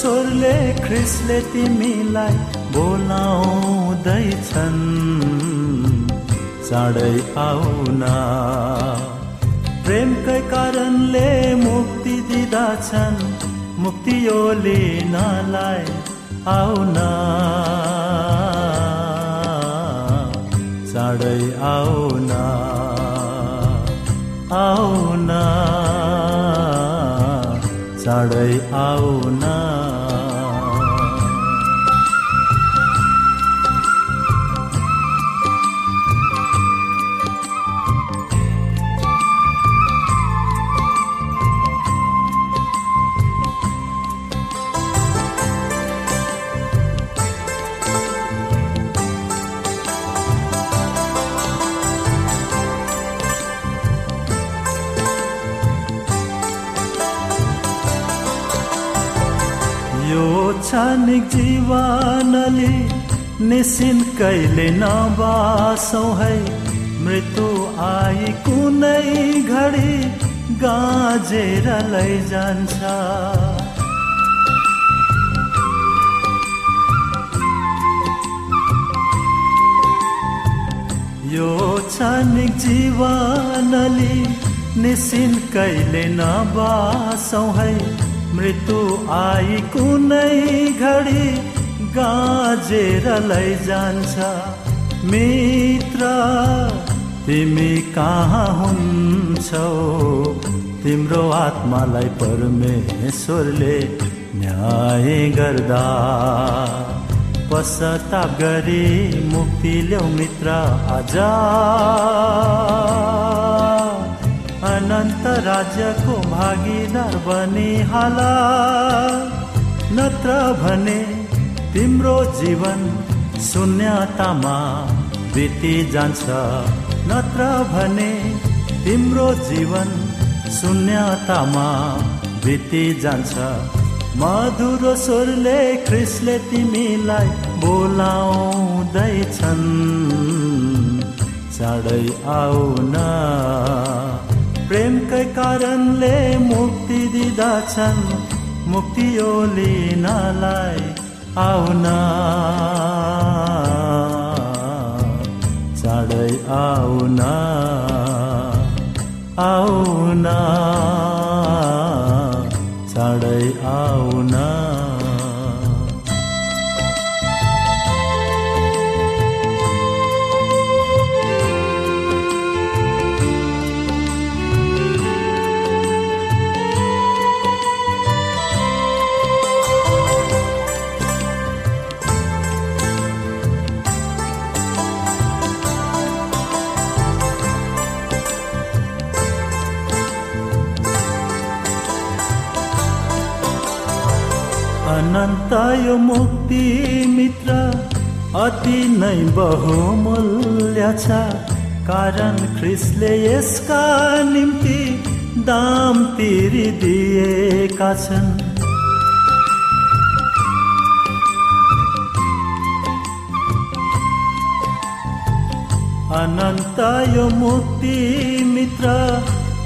स्वरले ख्रिसले तिमीलाई बोलाउँदैछन्। चाँडै आउना। प्रेमकै कारणले मुक्ति दिँदछन्। मुक्ति यो लिनलाई आउना। चाँडै आउना। आउना। चाँडै आउना। जीवनले निसिन कहिले नबासौ है। मृत्यु आई कुनै घडी गाजेर लैजान्छ। यो क्षणिक जीवनले निसिन कहिले नबासौ है। मृत्यु आई कुनै घडी गाजेर लैजान्छ मित्र तिमी कहाँ हुन्छौ? तिम्रो आत्मालाई परमेश्वरले न्याय गर्दा। पश्चाताप गरी मुक्ति ल्याउ मित्र आजा। अनन्त राज्यको भागीदार बनिहाला नत्र भने तिम्रो जीवन शून्यतामा बिति जान्छ। नत्र भने तिम्रो जीवन शून्यतामा बिति जान्छ। मधुर स्वरले ख्रिसले तिमीलाई बोलाउँदैछन्। चाँडै आउन। प्रेमकै कारणले मुक्ति दिँदछन्। मुक्ति लिनलाई आउन। चाँडै आउन। आउन। अनन्त यो मुक्ति मित्र अति नै बहुमूल्य छ। कारण ख्रिसले यसका निम्ति दाम तिरिदिएका छन्। अनन्त यो मुक्ति मित्र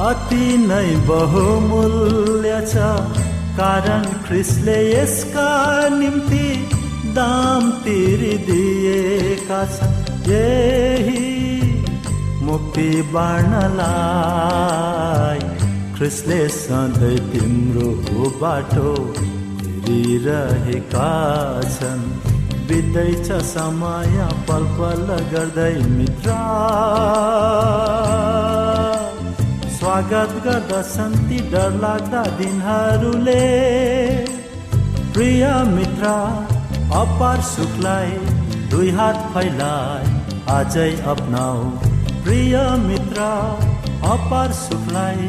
अति नै बहुमूल्य छ। कारण ख्रिसले यसका निम्ति दाम तिरिदिएका छन्। यही मुक्ति बाँड्नलाई ख्रिसले सधैँ तिम्रो बाटो हेरिरहेका छन्। बित्दैछ समय पल पल गर्दै मित्र। स्वागत गर्दछन् ती डरलाग्दा दिनहरूले। प्रिय मित्र अपार सुखलाई दुई हात फैलाए आजै अपनाऊ। प्रिय मित्र अपार सुखलाई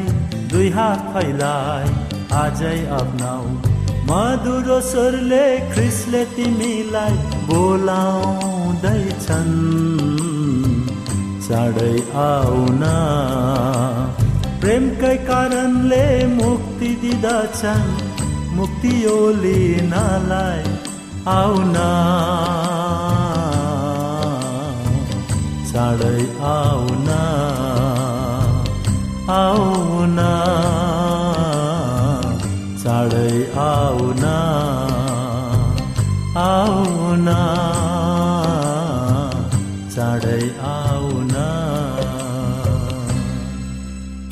दुई हात फैलाए आजै अपनाऊ। मधुरो स्वरले ख्रिसले तिमीलाई बोलाउँदैछन्। चाँडै आउन प्रेमकै कारणले मुक्ति दिँदछन्। मुक्ति ओलिनलाई आउन। चाँडै आउन। आउन।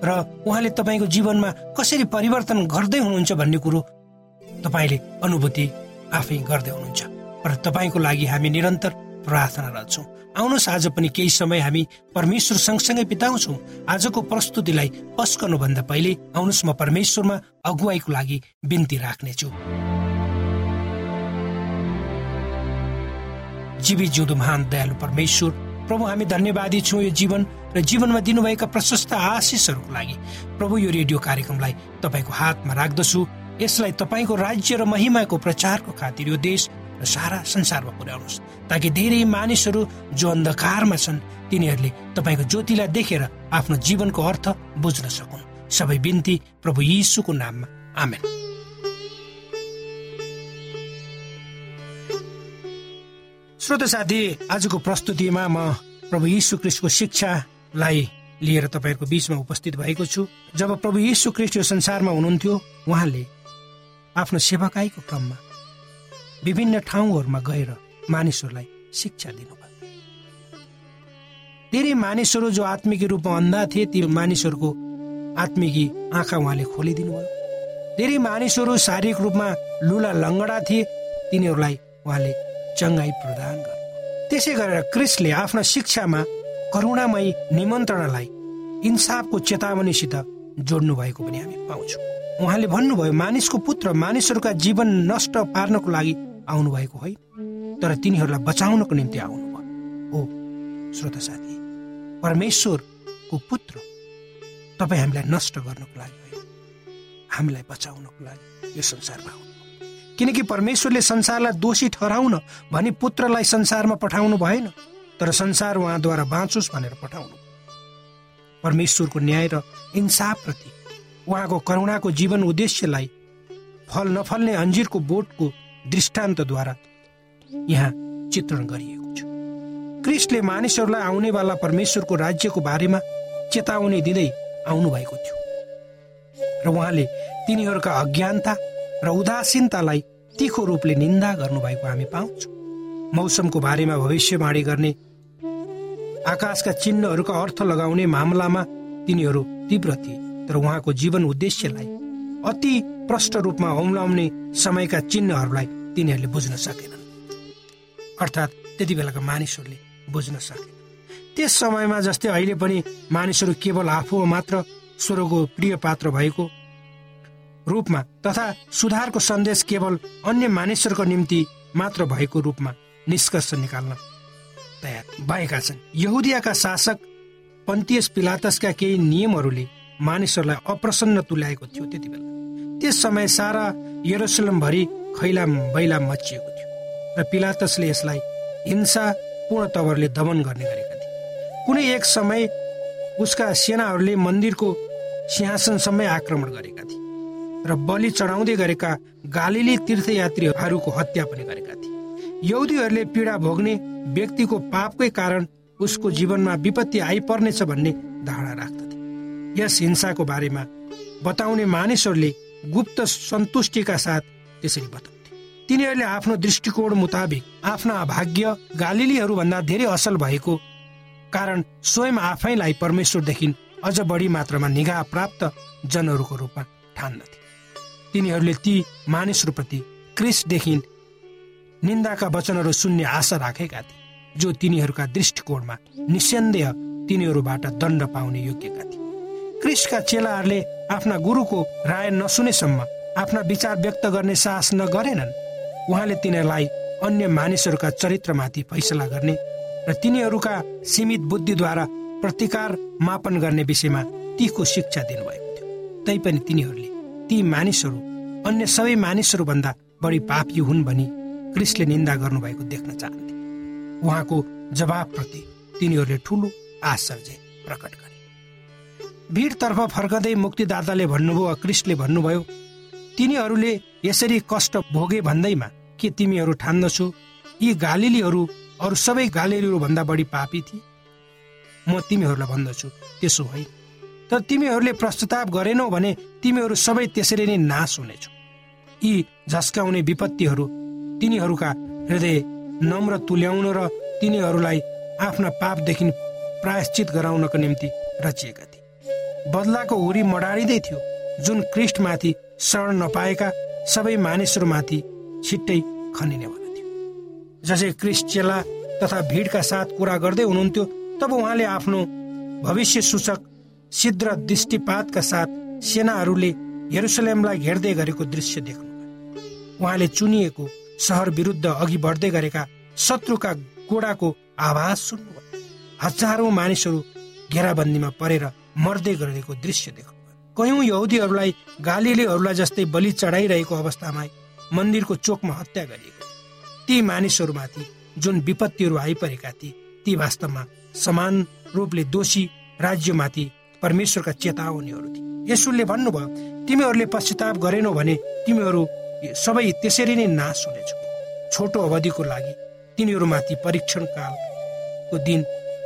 र उहाँले तपाईँको जीवनमा कसरी परिवर्तन गर्दै हुनुहुन्छ भन्ने कुरो तपाईँले अनुभूति आफै गर्दै हुनुहुन्छ। र तपाईँको लागि हामी निरन्तर प्रार्थना छौँ आउनुहोस् आज पनि केही समय हामी परमेश्वर सँगसँगै बिताउँछौँ। आजको प्रस्तुतिलाई पस्कनुभन्दा पहिले आउनुहोस् म परमेश्वरमा अगुवाईको लागि बिन्ती राख्नेछु। जीवी जिउँदो महान दयालु परमेश्वर प्रभु हामी धन्यवादी छौँ यो जीवन र जीवनमा दिनुभएका प्रशस्त आशिषहरूको लागि। प्रभु यो रेडियो कार्यक्रमलाई तपाईँको हातमा राख्दछु। यसलाई तपाईँको राज्य र महिमाको प्रचारको खातिर यो देश र सारा संसारमा पुर्याउनुहोस्। ताकि धेरै मानिसहरू जो अन्धकारमा छन् तिनीहरूले तपाईँको ज्योतिलाई देखेर आफ्नो जीवनको अर्थ बुझ्न सकुन्। सबै बिन्ती प्रभु यीशुको नाममा। आमेन। श्रोत साथी आजको प्रस्तुतिमा म प्रभु यीशु क्रिस्टको शिक्षालाई लिएर तपाईँहरूको बिचमा उपस्थित भएको छु। जब प्रभु यीशु क्रिस्ट यो संसारमा हुनुहुन्थ्यो उहाँले आफ्नो सेवाकाईको क्रममा विभिन्न ठाउँहरूमा गएर मानिसहरूलाई शिक्षा दिनुभयो। धेरै मानिसहरू जो आत्मिक रूपमा अन्धा थिए ती मानिसहरूको आत्मिकी आँखा उहाँले खोलिदिनु भयो धेरै मानिसहरू शारीरिक रूपमा लुला लङ्गडा थिए तिनीहरूलाई उहाँले चङ्गाई प्रदान गर्नु त्यसै गरेर क्रिस्टले आफ्ना शिक्षामा करुणामय निमन्त्रणालाई इन्साफको चेतावनीसित जोड्नु भएको पनि हामी पाउँछौँ। उहाँले भन्नुभयो मानिसको पुत्र मानिसहरूका जीवन नष्ट पार्नको लागि आउनुभएको होइन तर तिनीहरूलाई बचाउनको निम्ति आउनुभयो। हो श्रोत साथी परमेश्वरको पुत्र तपाईँ हामीलाई नष्ट गर्नको लागि होइन हामीलाई बचाउनको लागि यो संसारमा आउनु किनकि परमेश्वरले संसारलाई दोषी ठहराउन भनी पुत्रलाई संसारमा पठाउनु भएन तर संसार उहाँद्वारा बाँचोस् भनेर पठाउनु परमेश्वरको न्याय र इन्साफप्रति उहाँको करुणाको जीवन उद्देश्यलाई फल नफल्ने अन्जिरको बोटको दृष्टान्तद्वारा यहाँ चित्रण गरिएको छ। क्रिस्टले मानिसहरूलाई आउनेवाला परमेश्वरको राज्यको बारेमा चेतावनी दिँदै आउनु भएको थियो। र उहाँले तिनीहरूका अज्ञानता र उदासीनतालाई तिखो रूपले निन्दा गर्नुभएको हामी पाउँछौँ। मौसमको बारेमा भविष्यवाणी गर्ने आकाशका चिन्हहरूका अर्थ लगाउने मामलामा तिनीहरू तीव्र थिए। तर उहाँको जीवन उद्देश्यलाई अति प्रष्ट रूपमा औम्लाउने समयका चिन्हहरूलाई तिनीहरूले बुझ्न सकेनन्। अर्थात् त्यति बेलाका मानिसहरूले बुझ्न सके त्यस समयमा जस्तै अहिले पनि मानिसहरू केवल आफू मात्र स्वरको प्रिय पात्र भएको रूपमा तथा सुधारको सन्देश केवल अन्य मानिसहरूको निम्ति मात्र भएको रूपमा निष्कर्ष निकाल्न तयार भएका छन्। यहुदियाका शासक पन्तियस पिलातसका केही नियमहरूले मानिसहरूलाई अप्रसन्न तुल्याएको थियो त्यति बेला। त्यस समय सारा यरुसलमभरि खैलाम बैलाम मचिएको थियो र पिलातसले यसलाई हिंसापूर्ण तवरले दमन गर्ने गरेका थिए। कुनै एक समय उसका सेनाहरूले मन्दिरको सिंहासनसम्मै आक्रमण गरेका थिए। र बलि चढाउँदै गरेका गालिली तीर्थयात्रीहरूको हत्या पनि गरेका थिए। यौदीहरूले पीडा भोग्ने व्यक्तिको पापकै कारण उसको जीवनमा विपत्ति आइपर्नेछ भन्ने धारणा राख्दथे। यस हिंसाको बारेमा बताउने मानिसहरूले गुप्त सन्तुष्टिका साथ त्यसरी बताउँथे। तिनीहरूले आफ्नो दृष्टिकोण मुताबिक आफ्ना भाग्य गालिलीहरूभन्दा धेरै असल भएको कारण स्वयं आफैलाई परमेश्वरदेखि अझ बढी मात्रामा निगाह प्राप्त जनहरूको रूपमा ठान्दथे। तिनीहरूले ती मानिसहरूप्रति क्रिसदेखि निन्दाका वचनहरू सुन्ने आशा राखेका थिए जो तिनीहरूका दृष्टिकोणमा निसन्देह तिनीहरूबाट दण्ड पाउने योग्यका थिए। क्रिसका चेलाहरूले आफ्ना गुरुको राय नसुनेसम्म आफ्ना विचार व्यक्त गर्ने साहस नगरेनन्। उहाँले तिनीहरूलाई अन्य मानिसहरूका चरित्रमाथि फैसला गर्ने र तिनीहरूका सीमित बुद्धिद्वारा प्रतिकार मापन गर्ने विषयमा तीको शिक्षा दिनुभएको थियो। तैपनि तिनीहरूले ती मानिसहरू अन्य सबै मानिसहरूभन्दा बढी पापी हुन् भनी क्रिसले निन्दा गर्नुभएको देख्न चाहन्थे। उहाँको जवाबप्रति तिनीहरूले ठुलो आश्चर्य प्रकट गरे। भिडतर्फ फर्कँदै मुक्तिदाताले भन्नुभयो क्रिस्टले भन्नुभयो तिनीहरूले यसरी कष्ट भोगे भन्दैमा के तिमीहरू ठान्दछौ? यी गालिलीहरू अरू सबै गालिलीहरू भन्दा बढी पापी थिए? म तिमीहरूलाई भन्दछु त्यसो होइन तर तिमीहरूले प्रस्ताव गरेनौ भने तिमीहरू सबै त्यसरी नै नाश हुनेछौ। यी झस्काउने विपत्तिहरू तिनीहरूका हृदय नम्र तुल्याउन र तिनीहरूलाई आफ्ना पापदेखि प्रायश्चित गराउनको निम्ति रचिएका थिए। बदलाको हुरी मडारिँदै थियो जुन क्रिस्टमाथि शरण नपाएका सबै मानिसहरूमाथि छिट्टै खनिनेवाला थियो। जसै क्रिस्ट चेला तथा भिडका साथ कुरा गर्दै हुनुहुन्थ्यो तब उहाँले आफ्नो भविष्य सूचक सिद्ध दृष्टिपातका साथ सेनाहरूले हेरुसलेमलाई घेर्दै गरेको दृश्य देख्नु उहाँले चुनिएको सहर विरुद्ध अघि बढ्दै गरेका शत्रुका गोडाको आवाज सुन्नुभयो हजारौं मानिसहरू घेराबन्दीमा परेर मर्दै गरेको दृश्य देख्नु कयौं यहुदीहरूलाई गालीलेहरूलाई जस्तै बलि चढाइरहेको अवस्थामा मन्दिरको चोकमा हत्या गरिएको ती मानिसहरूमाथि जुन विपत्तिहरू आइपरेका थिए ती वास्तवमा समान रूपले दोषी राज्यमाथि परमेश्वरका चेतावनीहरू थिए यसुले भन्नुभयो तिमीहरूले पश्चाताप गरेनौ भने तिमीहरू सबै त्यसरी नै नाश हुनेछौ। छोटो अवधिको लागि तिनीहरूमाथि परीक्षण कालको दिन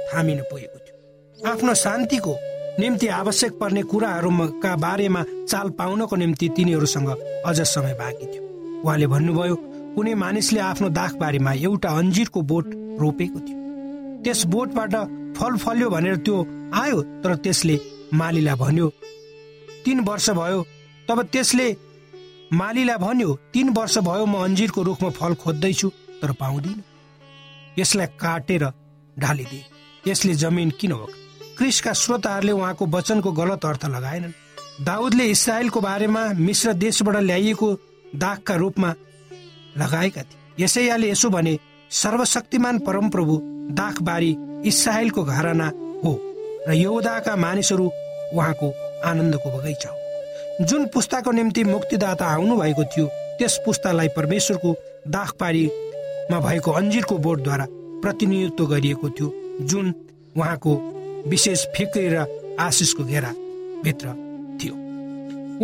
थामिन पुगेको थियो। आफ्नो शान्तिको निम्ति आवश्यक पर्ने कुराहरूका बारेमा चाल पाउनको निम्ति तिनीहरूसँग अझ समय बाँकी थियो। उहाँले भन्नुभयो कुनै मानिसले आफ्नो दाखबारीमा एउटा अन्जिरको बोट रोपेको थियो। त्यस बोटबाट फल फल्यो भनेर त्यो आयो तर त्यसले मालीलाई भन्यो तिन वर्ष भयो तब त्यसले मालीलाई भन्यो तिन वर्ष भयो म अन्जिरको रुखमा फल खोज्दैछु तर पाउँदिन। यसलाई काटेर ढालिदिए। यसले जमिन किन हो? क्रिसका श्रोताहरूले उहाँको वचनको गलत अर्थ लगाएनन्। दाउदले इसरायलको बारेमा मिश्र देशबाट ल्याइएको दागका रूपमा लगाएका थिए। यसैयाले यसो भने सर्वशक्तिमान परमप्रभु दाखबारी इसरायलको घराना हो र यौदाका मानिसहरू उहाँको आनन्दको बगैँचा हो। जुन पुस्ताको निम्ति मुक्तिदाता आउनु भएको थियो त्यस पुस्तालाई परमेश्वरको दाखबारीमा भएको अन्जिरको बोर्डद्वारा प्रतिनिधित्व गरिएको थियो जुन उहाँको विशेष फिक्री र आशिषको घेरा भित्र थियो।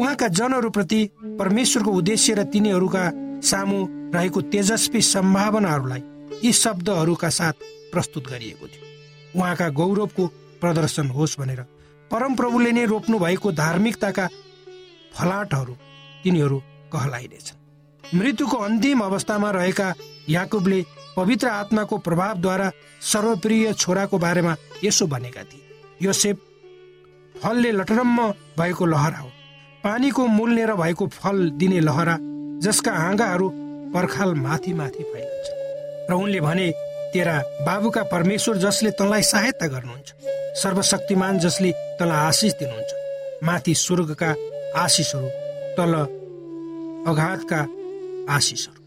उहाँका जनहरूप्रति परमेश्वरको उद्देश्य र तिनीहरूका सामु रहेको तेजस्वी सम्भावनाहरूलाई यी शब्दहरूका साथ प्रस्तुत गरिएको थियो। उहाँका गौरवको प्रदर्शन होस् भनेर परमप्रभुले नै रोप्नु भएको धार्मिकताका फलाटहरू तिनीहरू कहलाइनेछन्। मृत्युको अन्तिम अवस्थामा रहेका याकुबले पवित्र आत्माको प्रभावद्वारा सर्वप्रिय छोराको बारेमा यसो भनेका थिए। यो सेप फलले लटरम्म भएको लहरा हो। पानीको मूल लिएर भएको फल दिने लहरा जसका हाँगाहरू पर्खाल माथि माथि फैलिन्छ र उनले भने तेरा बाबुका परमेश्वर जसले तँलाई सहायता गर्नुहुन्छ सर्वशक्तिमान जसले तँलाई आशिष दिनुहुन्छ माथि स्वर्गका आशिषहरू तल अघातका आशिषहरू।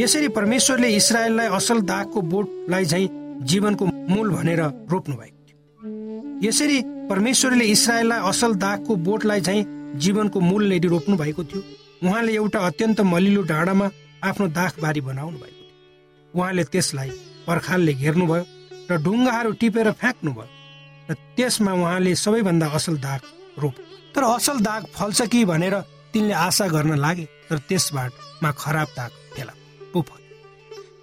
यसरी परमेश्वरले इसरायललाई असल दागको बोटलाई झै जीवनको मूल भनेर रोप्नु भएको थियो। यसरी परमेश्वरले इसरायललाई असल दागको बोटलाई चाहिँ जीवनको मूल लिएर रोप्नु भएको थियो। उहाँले एउटा अत्यन्त मलिलो डाँडामा आफ्नो दाखबारी बनाउनु भएको थियो। उहाँले त्यसलाई पर्खालले घेर्नुभयो र ढुङ्गाहरू टिपेर फ्याँक्नुभयो र त्यसमा उहाँले सबैभन्दा असल दाग रोप। तर असल दाग फल्छ कि भनेर तिनले आशा गर्न लागे तर त्यसबाटमा खराब दाग फेला।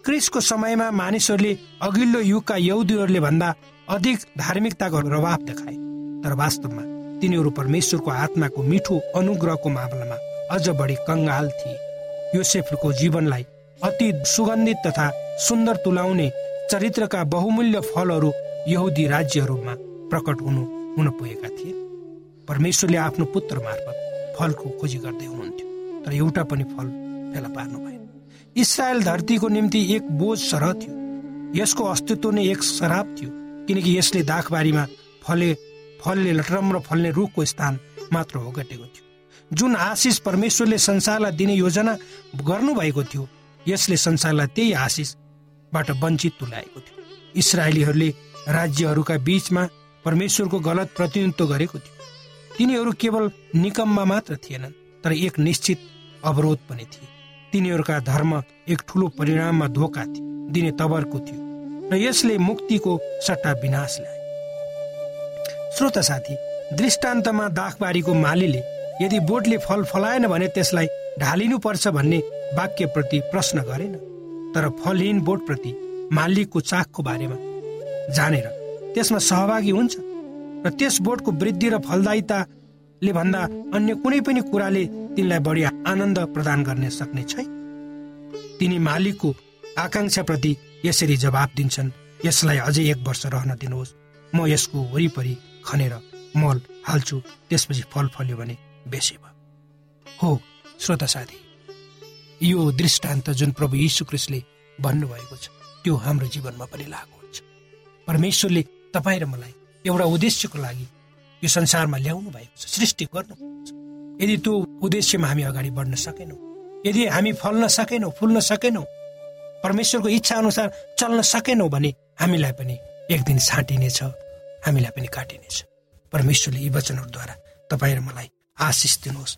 क्रिसको समयमा मानिसहरूले अघिल्लो युगका यौदीहरूले भन्दा अधिक धार्मिकताको प्रभाव देखाए। तर वास्तवमा तिनीहरू परमेश्वरको आत्माको मिठो अनुग्रहको मामलामा अझ बढी कङ्गाल थिए। योसेफको जीवनलाई अति सुगन्धित तथा सुन्दर तुलाउने चरित्रका बहुमूल्य फलहरू यहुदी राज्यहरूमा प्रकट हुनु हुन पुगेका थिए। परमेश्वरले आफ्नो पुत्र मार्फत फलको खोजी गर्दै हुनुहुन्थ्यो तर एउटा पनि फल फेला पार्नु भएन। इसरायल धरतीको निम्ति एक बोझ सरह थियो। यसको अस्तित्व नै एक शराब थियो किनकि यसले दाखबारीमा फले फलले लटरम्र फल्ने रुखको स्थान मात्र हो घटेको थियो। जुन आशिष परमेश्वरले संसारलाई दिने योजना गर्नुभएको थियो यसले संसारलाई त्यही आशिषबाट वञ्चित तुल्याएको थियो। इसरायलीहरूले राज्यहरूका बीचमा परमेश्वरको गलत प्रतिनिधित्व गरेको थियो। तिनीहरू केवल निकममा मात्र थिएनन् तर एक निश्चित अवरोध पनि थिए। तिनीहरूका धर्म एक ठुलो परिणाममा धोका दिने तबरको थियो र यसले मुक्तिको सट्टा विनाश ल्याए श्रोत साथी दृष्टान्तमा दाखबारीको मालीले यदि बोटले फल फलाएन भने त्यसलाई ढालिनु पर्छ भन्ने वाक्यप्रति प्रश्न गरेन। तर फलहीन बोटप्रति मालिकको चाखको बारेमा जानेर त्यसमा सहभागी हुन्छ र त्यस बोटको वृद्धि र फलदायिताले भन्दा अन्य कुनै पनि कुराले तिनलाई बढी आनन्द प्रदान गर्न सक्ने छैन। तिनी मालिकको आकाङ्क्षाप्रति यसरी जवाब दिन्छन् यसलाई अझै एक वर्ष रहन दिनुहोस्। म यसको वरिपरि खनेर मल हाल्छु। त्यसपछि फल फल्यो भने बेसी भयो। हो श्रोता साथी। यो दृष्टान्त जुन प्रभु यीशु क्रिस्टले भन्नुभएको छ त्यो हाम्रो जीवनमा पनि लागु हुन्छ। परमेश्वरले तपाईँ र मलाई एउटा उद्देश्यको लागि यो संसारमा ल्याउनु भएको छ सृष्टि गर्नु यदि त्यो उद्देश्यमा हामी अगाडि बढ्न सकेनौँ यदि हामी फल्न सकेनौँ फुल्न सकेनौँ परमेश्वरको इच्छा अनुसार चल्न सकेनौँ भने हामीलाई पनि एक दिन छाँटिनेछ हामीलाई पनि काटिनेछ। परमेश्वरले यी वचनहरूद्वारा तपाईँ र मलाई आशिष दिनुहोस्।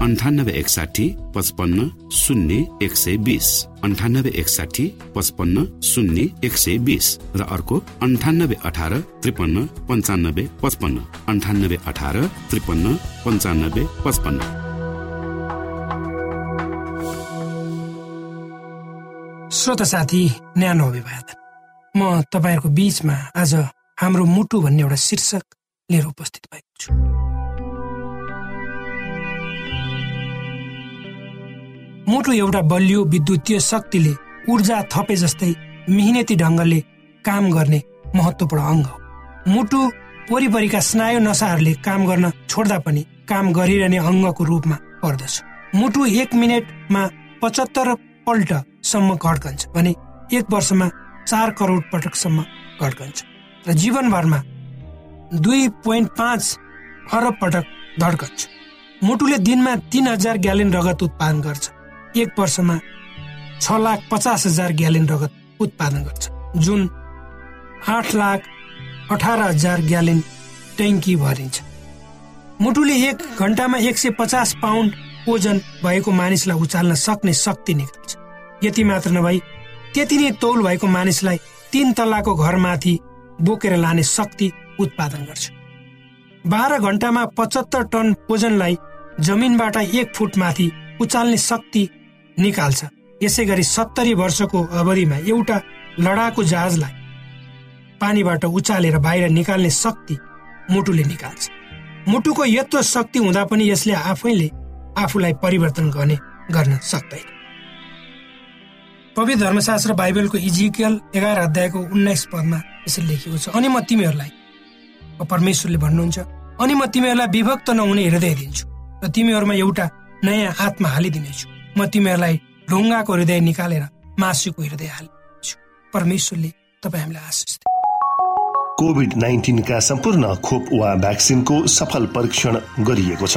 अन्ठानब्बे एकसाठी पचपन्न शून्य एक सय बिस. अन्ठानब्बे एकसाठी पचपन्न शून्य एक सय बिस. र अर्को अन्ठानब्बे अठार त्रिपन्न पन्चानब्बे पचपन्न. अन्ठानब्बे अठार त्रिपन्न पन्चानब्बे पचपन्न. श्रोत साथी न्यानो अभिवादन। म तपाईँहरूको बिचमा आज हाम्रो मुटु भन्ने एउटा शीर्षक लिएर उपस्थित भएको छु। मुटु एउटा बलियो विद्युतीय शक्तिले ऊर्जा थपे जस्तै मिहिनेती ढङ्गले काम गर्ने महत्वपूर्ण अङ्ग हो। मुटु वरिपरिका स्नायु नसाहरूले काम गर्न छोड्दा पनि काम गरिरहने अङ्गको रूपमा पर्दछ। मुटु एक मिनटमा पचहत्तर पल्टसम्म घड्कन्छ भने एक वर्षमा चार करोड पटकसम्म घड्कन्छ र जीवनभरमा दुई पोइन्ट पाँच अरब पटक धड्कन्छ मुटुले दिनमा तिन हजार ग्यालेन रगत उत्पादन गर्छ। एक वर्षमा छ लाख पचास हजार ग्यालेन रगत उत्पादन गर्छ। जुन आठ लाख अठार हजार ग्यालेन ट्याङ्की भरिन्छ। मुटुले एक घन्टामा एक सय पचास पाउन्ड ओजन भएको मानिसलाई उचाल्न सक्ने शक्ति निकाल्छ। यति मात्र नभई त्यति नै तौल भएको मानिसलाई तीन तल्लाको घरमाथि बोकेर लाने शक्ति उत्पादन गर्छ। बाह्र घन्टामा पचहत्तर टन ओजनलाई जमिनबाट एक फुट माथि उचाल्ने शक्ति निकाल्छ। यसै गरी सत्तरी वर्षको अवधिमा एउटा लडाकु जहाजलाई पानीबाट उचालेर बाहिर निकाल्ने शक्ति मुटुले निकाल्छ। मुटुको यत्रो शक्ति हुँदा पनि यसले आफैले आफूलाई परिवर्तन गर्ने गर्न सक्दैन। पवित्र धर्मशास्त्र बाइबलको इजिकल एघार अध्यायको उन्नाइस पदमा यसरी लेखिएको छ अनि म तिमीहरूलाई परमेश्वरले भन्नुहुन्छ अनि म तिमीहरूलाई विभक्त नहुने हृदय दिन्छु र तिमीहरूमा एउटा नयाँ आत्मा हालिदिनेछु। म तिमीहरूलाई ढुङ्गाको हृदय निकालेर मासुको हृदय हालिदिन्छु परमेश्वरले तपाईँ हामीलाई आशिष कोभिड नाइन्टिनका सम्पूर्ण खोप वा भ्याक्सिनको सफल परीक्षण गरिएको छ।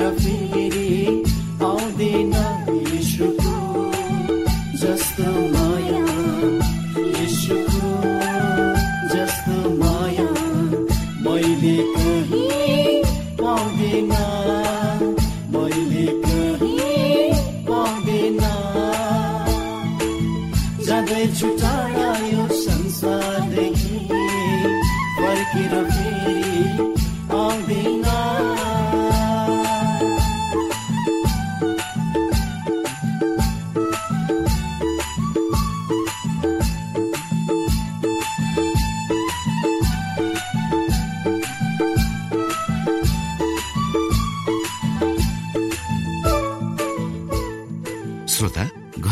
primeira.